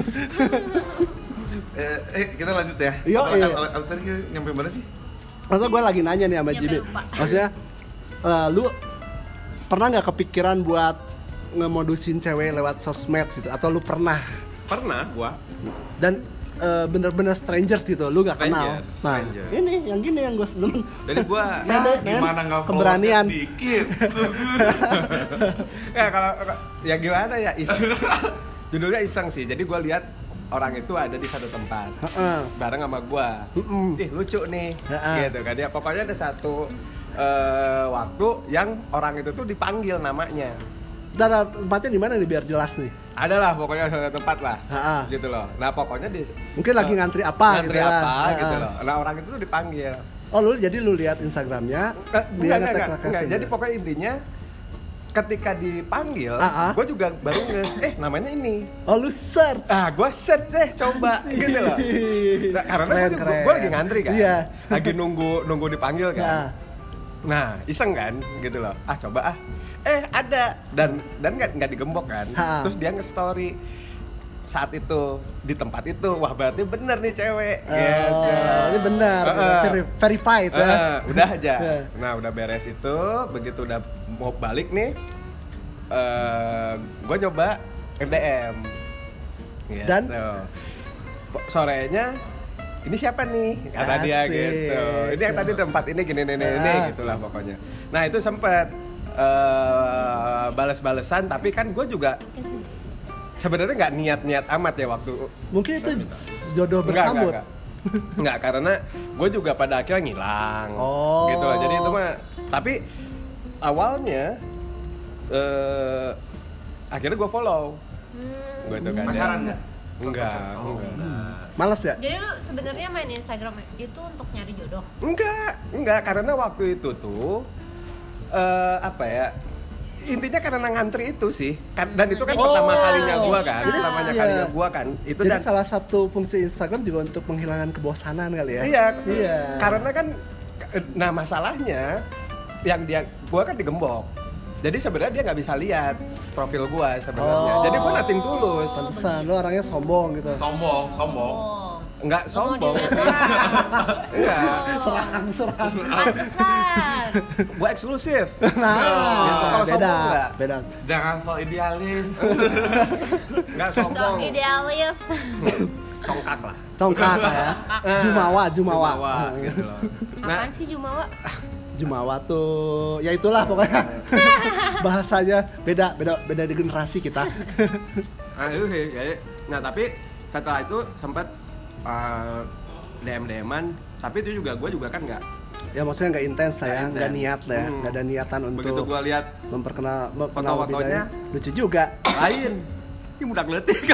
eh, eh, kita lanjut ya Iya, Apa- iya. apa- apa- tadi nyampe mana sih Masa gue lagi nanya nih sama Jimmy, maksudnya eh, lu pernah nggak kepikiran buat ngemodusin cewek lewat sosmed gitu? Atau lu pernah? Pernah gua. Dan eh, bener-bener strangers gitu, lu nggak kenal. Stranger, Nah, stranger. ini yang gini yang gue demen. Jadi gua Ya, ya, gimana nggak follow keberanian. dikit ya kalau ya gimana ya iseng. Judulnya iseng sih. Jadi gua lihat orang itu ada di satu tempat Heeh. bareng sama gua. Mm-mm. Ih lucu nih, Heeh. gitu kan ya. Pokoknya ada satu eh, waktu yang orang itu tuh dipanggil namanya. Cara tempatnya di mana nih biar jelas nih? Adalah pokoknya satu tempat lah, Heeh. gitu loh. Nah pokoknya di Mungkin lagi eh, ngantri apa ngantri gitu lah. apa Heeh. gitu loh. Nah orang itu tuh dipanggil. Oh lu jadi lu lihat Instagramnya, Eh, dia enggak, enggak, enggak, enggak. Jadi ya? pokoknya intinya ketika dipanggil, Ah, ah. gue juga baru nge, eh namanya ini. Oh lu search. Ah, gue set deh coba gitu loh. Nah, karena gue, lagi ngantri kan, Iya. lagi nunggu nunggu dipanggil kan. Nah, iseng kan, gitu loh. Ah coba ah, eh ada dan dan nggak nggak digembok kan. Ha. Terus dia nge story saat itu di tempat itu, wah berarti bener nih cewek. Oh, gitu. ini benar, Heeh. veri- verified ya. Eh, udah aja. Ya. Nah, udah beres itu, begitu udah mau balik nih, eh gue nyoba NDM. Gitu. Dan? Sorenya ini siapa nih kata dia gitu ini yang tadi tempat ini gini ini ini Ah. gitulah pokoknya nah itu sempet eh balas-balesan tapi kan gue juga sebenarnya nggak niat-niat amat ya waktu Mungkin itu jodoh Enggak, enggak, bersambut. enggak. Enggak, karena gue juga pada akhirnya ngilang. Oh. Gitu loh. Jadi itu mah tapi awalnya eh akhirnya gue follow. Hmm. Gue itu kan. ya. pacaran nggak Enggak, Oh, enggak. enggak. Males ya? jadi lu sebenarnya main Instagram itu untuk nyari jodoh Enggak, enggak karena waktu itu tuh eh apa ya? Intinya karena ngantri itu sih. Kan- Dan itu kan Jadi pertama kalinya gua kan, iseng. pertamanya Iya. kalinya gua kan. Itu Jadi dan salah satu fungsi Instagram juga untuk menghilangkan kebosanan kali ya? Iya, Iya. Karena kan nah masalahnya yang dia gua kan digembok. Jadi sebenarnya dia nggak bisa lihat profil gua sebenarnya. Oh. Jadi gua nating tulus. Pantesan, lu orangnya sombong gitu. sombong sombong oh Nggak sombong sih. Enggak. Oh, Serang, serang. pantesan Gua eksklusif. Nah, Gitu. Kalau beda, sombong beda. jangan so idealis Nggak so sombong. idealis Congkak lah. Congkak ya. Jumawa, Jumawa. Jumawa gitu loh. Nah, apaan sih Jumawa Jumawa tuh, ya itulah pokoknya. Bahasanya beda, beda, beda di generasi kita. Nah, itu sih. Jadi, nah tapi setelah itu sempat uh, DM DMan, tapi itu juga gue juga kan nggak. ya maksudnya nggak intens lah ya, Nggak niat lah ya, Hmm. nggak ada niatan Begitu untuk gue lihat memperkenal, memperkenal lebih dari- lucu juga. lain, ini mudah ngeletik.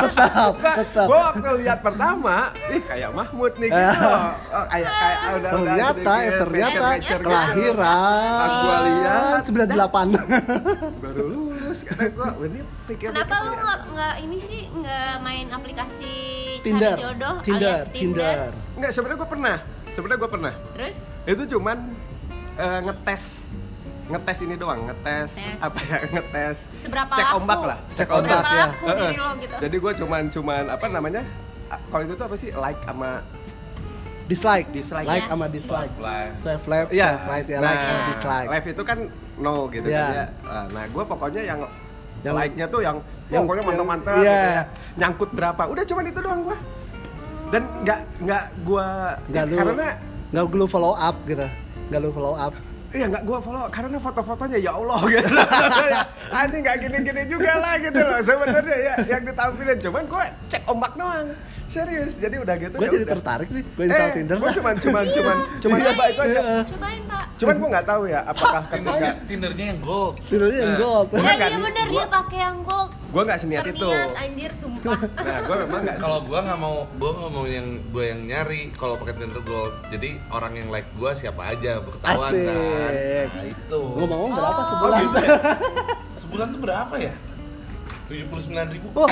tetap, tetap. gue waktu lihat pertama, ih kayak Mahmud nih gitu. Oh, kayak kayak udah udah ternyata, eh, ternyata mecer-mecer gitu. kelahiran. Pas gua lihat, 98. baru lulus kata gue, ini pikir Kenapa lu nggak nggak ini sih nggak main aplikasi Tinder, cari jodoh Tinder, alias Tinder? Tinder. Enggak, sebenarnya gue pernah. Sebenarnya gue pernah. Terus Itu cuman eh, ngetes ngetes ini doang, ngetes Tes. apa ya, ngetes seberapa cek laku? ombak lah, Cek Seberapa ombak, ya. laku Heeh. diri lo gitu? Jadi gue cuman cuman apa namanya? Kalau itu tuh apa sih? Like sama Dislike, Dislike. like Iya. sama dislike. Live. Swipe left, Iya. swipe right ya, like sama dislike. live itu kan no gitu Iya. kan ya. Ah, Nah, gue pokoknya yang Yang- like-nya tuh yang, yang- pokoknya mantap-mantap iya. gitu ya. Nyangkut berapa? Udah cuman itu doang gue. Dan nggak nggak gue Nggak lu, karena nggak lu follow up gitu, nggak lu follow up. Iya nggak gue follow karena foto-fotonya ya Allah gitu. Anjing nggak gini-gini juga lah gitu loh sebenarnya ya yang ditampilin cuman gue cek ombak doang serius jadi udah gitu gue ya jadi udah. tertarik nih gue install eh, Tinder gue cuman cuman cuman cuman coba itu aja Iya. cobain pak cuman gue nggak tahu ya apakah ketika Tindernya, Tindernya yang gold. Tindernya yang Nah. gold Gua ya iya bener dia pakai yang gold gue nggak seniat itu anjir sumpah nah gue memang nggak Kalau gua nggak mau, gua nggak mau yang gua yang nyari kalau pakai Tinder gold. Jadi orang yang like gua siapa aja ketahuan kan. Asik. Nah itu. gue mau berapa Oh. sebulan Sebulan tuh berapa ya? Tujuh puluh sembilan ribu. oh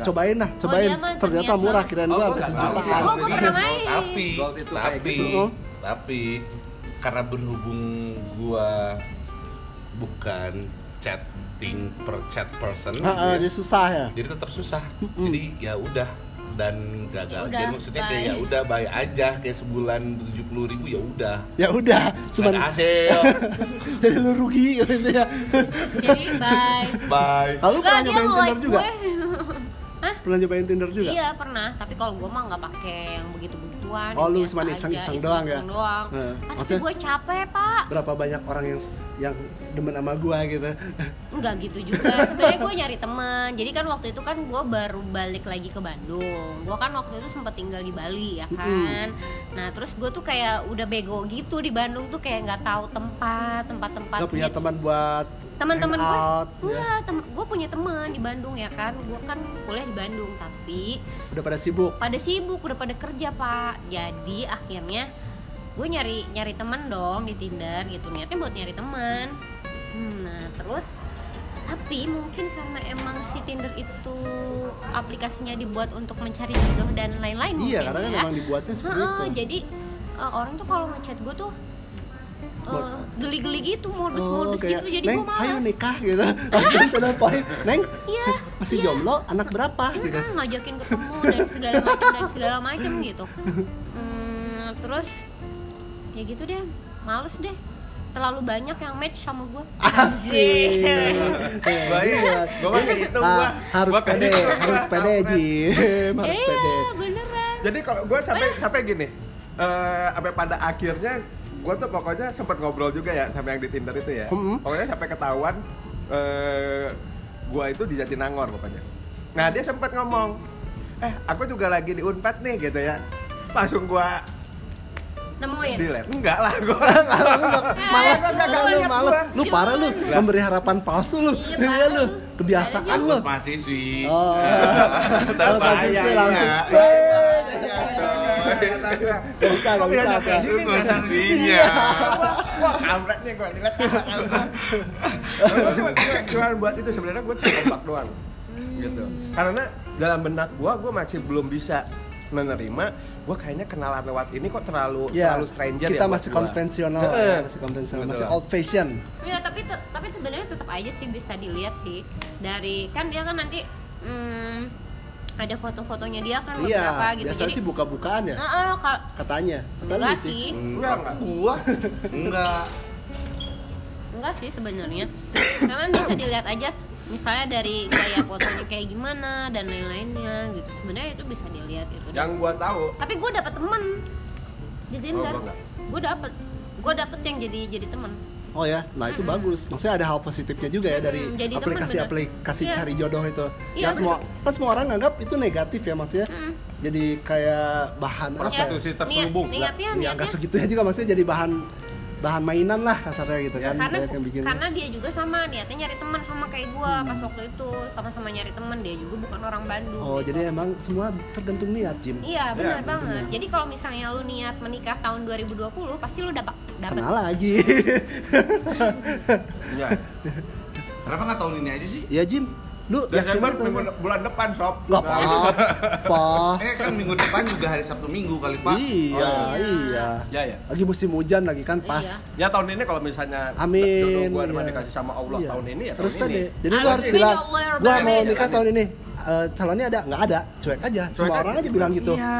cobain lah cobain mah ternyata ternyata. murah kirain Oh, gue gua tahu sih. sejutaan Oh, gua pernah main. Tapi, kayak tapi, gitu. tapi karena berhubung gua bukan chatting per chat person, gitu ya, jadi susah ya jadi tetap susah. Mm-mm. Jadi ya udah dan gagal. Ya udah, jadi maksudnya kayak bye. ya udah bayar aja kayak sebulan tujuh puluh ribu ya udah. ya udah cuman Ada hasil. jadi lu rugi gitu ya jadi bye Bye. lalu pernah nyobain Tinder juga gue. Hah? pernah nyobain Tinder juga Iya pernah, tapi kalau gue mah nggak pakai yang begitu-begituan. Oh, lu cuma iseng-iseng doang ya? doang. Ah, tapi Maksudnya- gue capek pak. berapa banyak orang yang yang demen sama gua gitu Enggak gitu juga. Sebenarnya gue nyari teman. Jadi kan waktu itu kan gue baru balik lagi ke Bandung. Gue kan waktu itu sempat tinggal di Bali ya kan. Nah terus gue tuh kayak udah bego gitu di Bandung tuh kayak nggak tahu tempat, tempat-tempat. gak punya teman buat teman-teman gue hangout, ya. enggak tem gue punya teman di Bandung ya kan? Gue kan kuliah di Bandung tapi udah pada sibuk? Pada sibuk udah pada kerja pak. Jadi akhirnya gue nyari nyari teman dong di Tinder gitu. Niatnya buat nyari teman. Hmm, nah terus tapi mungkin karena emang si Tinder itu aplikasinya dibuat untuk mencari jodoh dan lain-lain iya mungkin karena kan ya. emang dibuatnya seperti itu. jadi eh, orang tuh kalau ngechat gue tuh geli-geli gitu Oh, modus-modus kayak, gitu jadi Neng, gue malas ayo nikah gitu langsung to the point Neng, Iya, masih iya. jomblo, anak berapa gitu Mm-mm, ngajakin ketemu dan segala macam dan segala macam gitu. Hmm, terus ya gitu deh, males deh. Terlalu banyak yang match sama gue. Asik. Baik. Gua mah kayak gitu, Ah, gua. harus Gua pede, gitu, harus gua. pede Jim, harus Iya, pede. beneran. Jadi kalau gue sampai sampai gini, eh sampai pada akhirnya gue tuh pokoknya sempat ngobrol juga ya sama yang di Tinder itu ya. Mm-mm. Pokoknya sampai ketahuan eh gue itu di Jatinangor pokoknya. Nah dia sempat ngomong, eh aku juga lagi di Unpad nih gitu ya. Langsung gue Nemuin. delete. Enggak lah gue. Malas, Enggak, lu enggak, malas, lu parah lu, memberi harapan palsu lu, Iya, iya lu, kebiasaan lu. mahasiswi. Oh, Tetap kalau bahaya kasih Iya, Gak bisa, gak bisa, Iya, Kak. Itu mahasiswinya. Wah kampret nih gue. Cuma buat itu sebenarnya gue cuma kompak doang. gitu karena dalam benak gua gua masih belum bisa menerima gua kayaknya kenalan lewat ini kok terlalu Ya, terlalu stranger kita ya masih konvensional, ya, masih konvensional, Betul. masih old fashion. Ya tapi tapi sebenarnya tetap aja sih bisa dilihat sih dari kan dia kan nanti hmm, ada foto-fotonya dia kan Iya, beberapa gitu. biasanya jadi sih buka-bukaan ya, Heeh, ka- katanya. enggak Katanya sih. Enggak, enggak. Gua? Enggak. enggak sih sebenarnya. Memang bisa dilihat aja misalnya dari gaya fotonya kayak gimana dan lain-lainnya gitu. Sebenarnya itu bisa dilihat itu yang gua tahu. Tapi gue dapet temen di Tinder. Gua enggak. gue dapet gue dapet yang jadi jadi temen Oh ya, nah itu bagus. Maksudnya ada hal positifnya juga ya dari jadi aplikasi-aplikasi. Iya. cari jodoh itu. Iya, Yang semua kan semua orang nganggap itu negatif ya maksudnya. Mm. Jadi kayak bahan apa? ya? Prostitusi terselubung. Niat- niatnya Ya niatnya nggak segitunya juga maksudnya jadi bahan bahan mainan lah kasarnya gitu kan. karena yang bikin. karena dia juga sama niatnya nyari teman sama kayak gua pas waktu itu sama-sama nyari teman dia juga bukan orang Bandung Oh, gitu. jadi emang semua tergantung niat, Jim. iya benar Iya, banget jadi kalau misalnya lu niat menikah tahun 2020 pasti lu dapat dapat Kenal lagi. ya Kenapa nggak tahun ini aja sih? ya, Jim. Lu Desember yakin minggu, bulan depan sob Gak apa-apa. Eh kan minggu depan juga hari Sabtu Minggu kali Pak. Iya, Oh, iya. ya ya Lagi musim hujan lagi kan pas. ya tahun ini kalau misalnya Amin. jodoh gua iya. dikasih sama Allah Iya. tahun ini ya Terus tahun ini pede. Jadi lu Amin. harus bilang, Ya Allah, ya gua mau nikah tahun ini. Eh, calonnya ada? Nggak ada. Cuek aja. Cuek Semua aja. orang aja bilang gitu. Iya.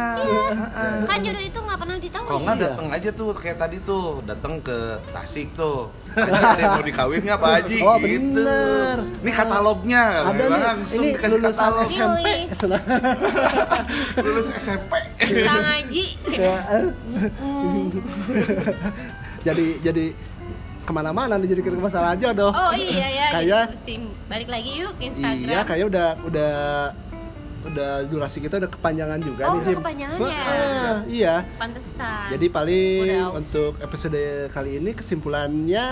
kan jodoh itu nggak pernah ditahu Kalau nggak Iya. datang aja tuh kayak tadi tuh, datang ke Tasik tuh. Ada yang mau dikawin nggak Pak Haji? Oh, gitu. bener. Ini katalognya, Ada nih. langsung Ini dikasih lulusan katalog. SMP. Yoi. Lulus SMP. bisa ngaji Ya, eh. jadi jadi ke mana-mana nih jadi ke masalah jodoh Oh iya ya, Kayak- pusing. Balik lagi yuk Instagram. iya kayaknya udah udah udah durasi kita udah kepanjangan juga Oh, nih Jim kepanjangan ya? ah, iya Pantesan. jadi paling untuk episode kali ini kesimpulannya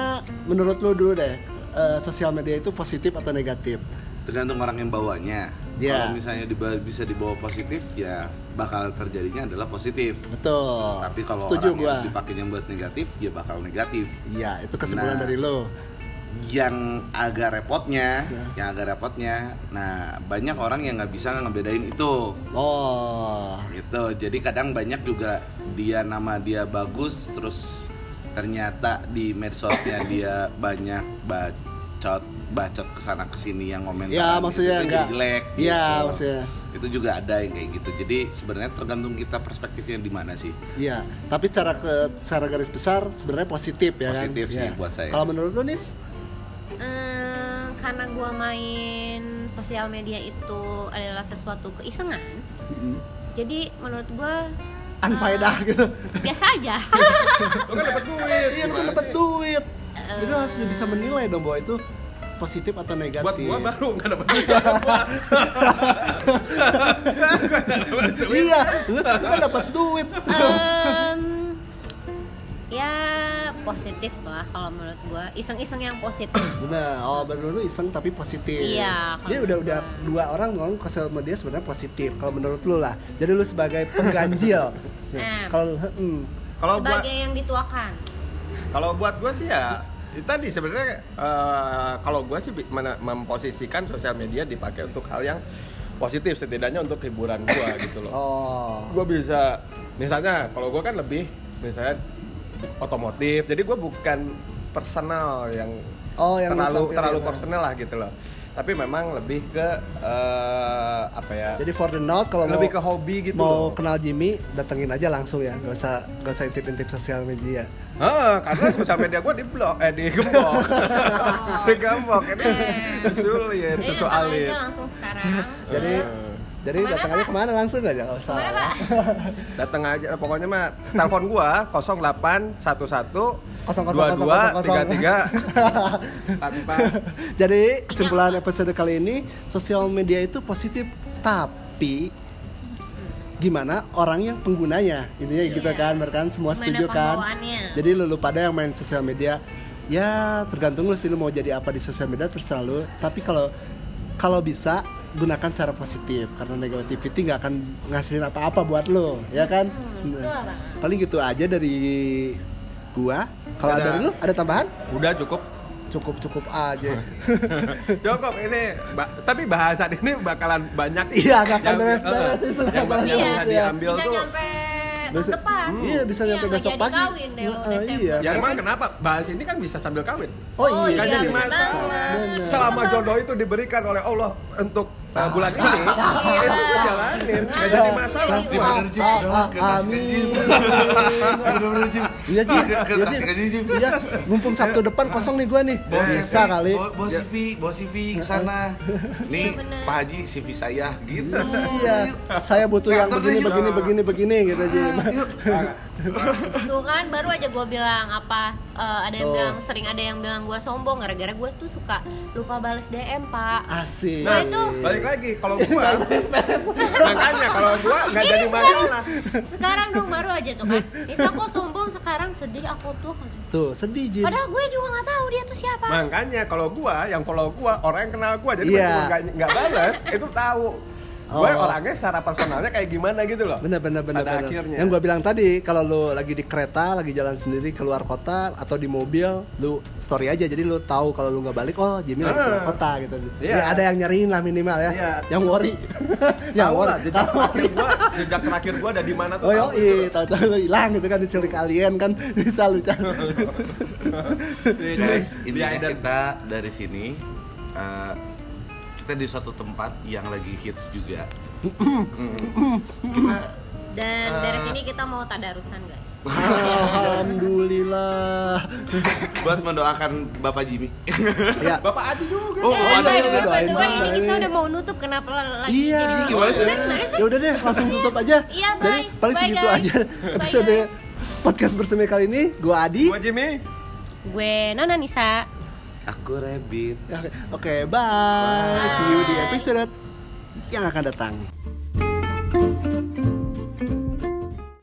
menurut lu dulu deh eh, sosial media itu positif atau negatif tergantung orang yang bawanya Iya. kalau misalnya diba- bisa dibawa positif ya bakal terjadinya adalah positif. Betul. Tapi kalau setuju orang gua. yang dipakainya buat negatif ya bakal negatif. Iya itu kesimpulan Nah. dari lo. yang agak repotnya Ya. yang agak repotnya nah banyak orang yang nggak bisa ngebedain itu. Oh. Gitu. Jadi kadang banyak juga dia nama dia bagus terus ternyata di medsosnya dia banyak bacot bacot ke sana ke sini yang komentar ya maksudnya gitu, itu enggak jadi jelek iya gitu. maksudnya itu juga ada yang kayak gitu jadi sebenarnya tergantung kita perspektifnya di mana sih Iya, tapi secara ke secara garis besar sebenarnya positif ya kan? Positif sih Iya. buat saya. Kalau menurut lu nis? Eh, karena gua main sosial media itu adalah sesuatu keisengan. Jadi menurut gua Unfaedah Eh. gitu. biasa aja. Lu kan dapat duit. Iya, lu kan dapat duit. Jadi harus bisa menilai dong bahwa itu positif atau negatif. Buat gua baru nggak dapat duit. gua. iya, lu, kan dapat duit. Em, ya positif lah kalau menurut gua. Iseng-iseng yang positif. Benar. Oh, baru lu iseng tapi positif. Iya, Jadi udah udah dua orang ngomong ke sosial media sebenarnya positif. Kalau menurut lu lah. Jadi lu sebagai pengganjil. Nah. Kalau hmm, Kalau buat Sebagai yang dituakan. kalau buat gua sih ya tadi sebenarnya eh, kalau gua sih memposisikan sosial media dipakai untuk hal yang positif setidaknya untuk hiburan gua gitu loh. oh. gue bisa misalnya kalau gue kan lebih misalnya otomotif jadi gue bukan personal yang, Oh, yang lu terlalu terlalu nah. personal lah gitu loh tapi memang lebih ke eh, apa ya Jadi for the note kalau mau lebih ke hobi gitu mau loh. kenal Jimmy datengin aja langsung ya gak usah gak usah intip-intip sosial media Heeh, karena sosial media gue di blok eh di gembok di gembok ini sulit Jadi susu datang alit aja langsung sekarang. jadi. Jadi Ke mana, datang aja ke mana? Langsung aja gak usah. Ke mana, Pak? datang aja pokoknya mah telepon gua 0811 Kosong, kosong, kosong, 22 kosong, kosong. 33 tanpa jadi kesimpulan episode kali ini sosial media itu positif tapi gimana orang yang penggunanya? Intinya gitu Iya. kan berkan semua Gimana setuju kan? jadi lu, lu pada yang main sosial media. Ya tergantung lu sih lu mau jadi apa di sosial media terserah lu. Tapi kalau kalau bisa gunakan secara positif karena negativity nggak akan ngasilin apa-apa buat lu ya kan? Hmm, Bang. paling gitu aja dari gua. Kalau Ada. dari lu ada tambahan? Udah cukup. Cukup cukup aja. Cukup ini ba- tapi bahasan ini bakalan banyak. Iya, akan yang- beres-beres sih, yang, Iya. Tahun Besok- depan. iya, bisa nyampe nggak besok jadi pagi. Kawin deh, Heeh, Desember. iya. ya emang kenapa bahas ini kan bisa sambil kawin oh Oh, iya iya, jadi bener masalah selama jodoh itu diberikan oleh Allah untuk uh, bulan ini itu gue jalanin nggak jadi masalah. Bener, Jim. Ah, ah, amin. Jim. Bener-bener, Jim. Iya Ji, Ke- ke- iya Jim. Iya, mumpung Sabtu depan kosong nih gua nih. Bawa Bisa CV, kali. bawa, CV, bawa CV ke sana. Nih, Iya, bener. Pak Haji, CV saya gitu. Iya, saya butuh yang begini begini begini begini gitu Ji. Yuk. Tuh kan baru aja gue bilang apa eh, ada yang Tuh. bilang sering ada yang bilang gue sombong gara-gara gue tuh suka lupa bales DM pak. Asik. Nah, itu balik lagi kalau gua makanya kalau gua nggak jadi sekarang, masalah sekarang dong baru aja tuh kan. Nisa kok sombong sekarang sedih aku tuh. Tuh, sedih Ji. Padahal gue juga nggak tahu dia tuh siapa. makanya kalau gua yang follow gua orang yang kenal gua jadi Iya. yeah. nggak nggak balas itu tahu Oh. gue orangnya secara personalnya kayak gimana gitu loh Bener bener bener Pada bener. akhirnya. Yang gua bilang tadi, kalau lu lagi di kereta, lagi jalan sendiri keluar kota atau di mobil, lu story aja. Jadi lu tahu kalau lu nggak balik, oh Jimmy lagi keluar Ah. kota gitu. Iya. Ya ada yang nyariin lah minimal ya. Iya. Yang worry. yang tahu worry. lah jejak terakhir gua jejak terakhir gua ada di mana tuh Oh iya, tahu. iya, tahu-tahu lu hilang gitu kan diculik alien kan bisa lu cari. Iya, Guys, intinya kita dari sini eh, kita di suatu tempat yang lagi hits juga. Kita Dan Eh. dari sini kita mau tadarusan guys. Alhamdulillah. buat mendoakan Bapak Jimmy. ya. bapak Adi juga Oh, ada by juga doain juga ini kita udah mau nutup kenapa lagi Iya. jadi Gimana sih? Gimana sih? Ya udah deh, langsung tutup aja. Iya, bye. Jadi paling Bye, segitu guys. aja Bye, episode guys. podcast bersemi kali ini. Gua Adi. gua Jimmy Gue Nona Nisa. Aku Rabbit. Oke, Oke, bye. See you di episode yang akan datang.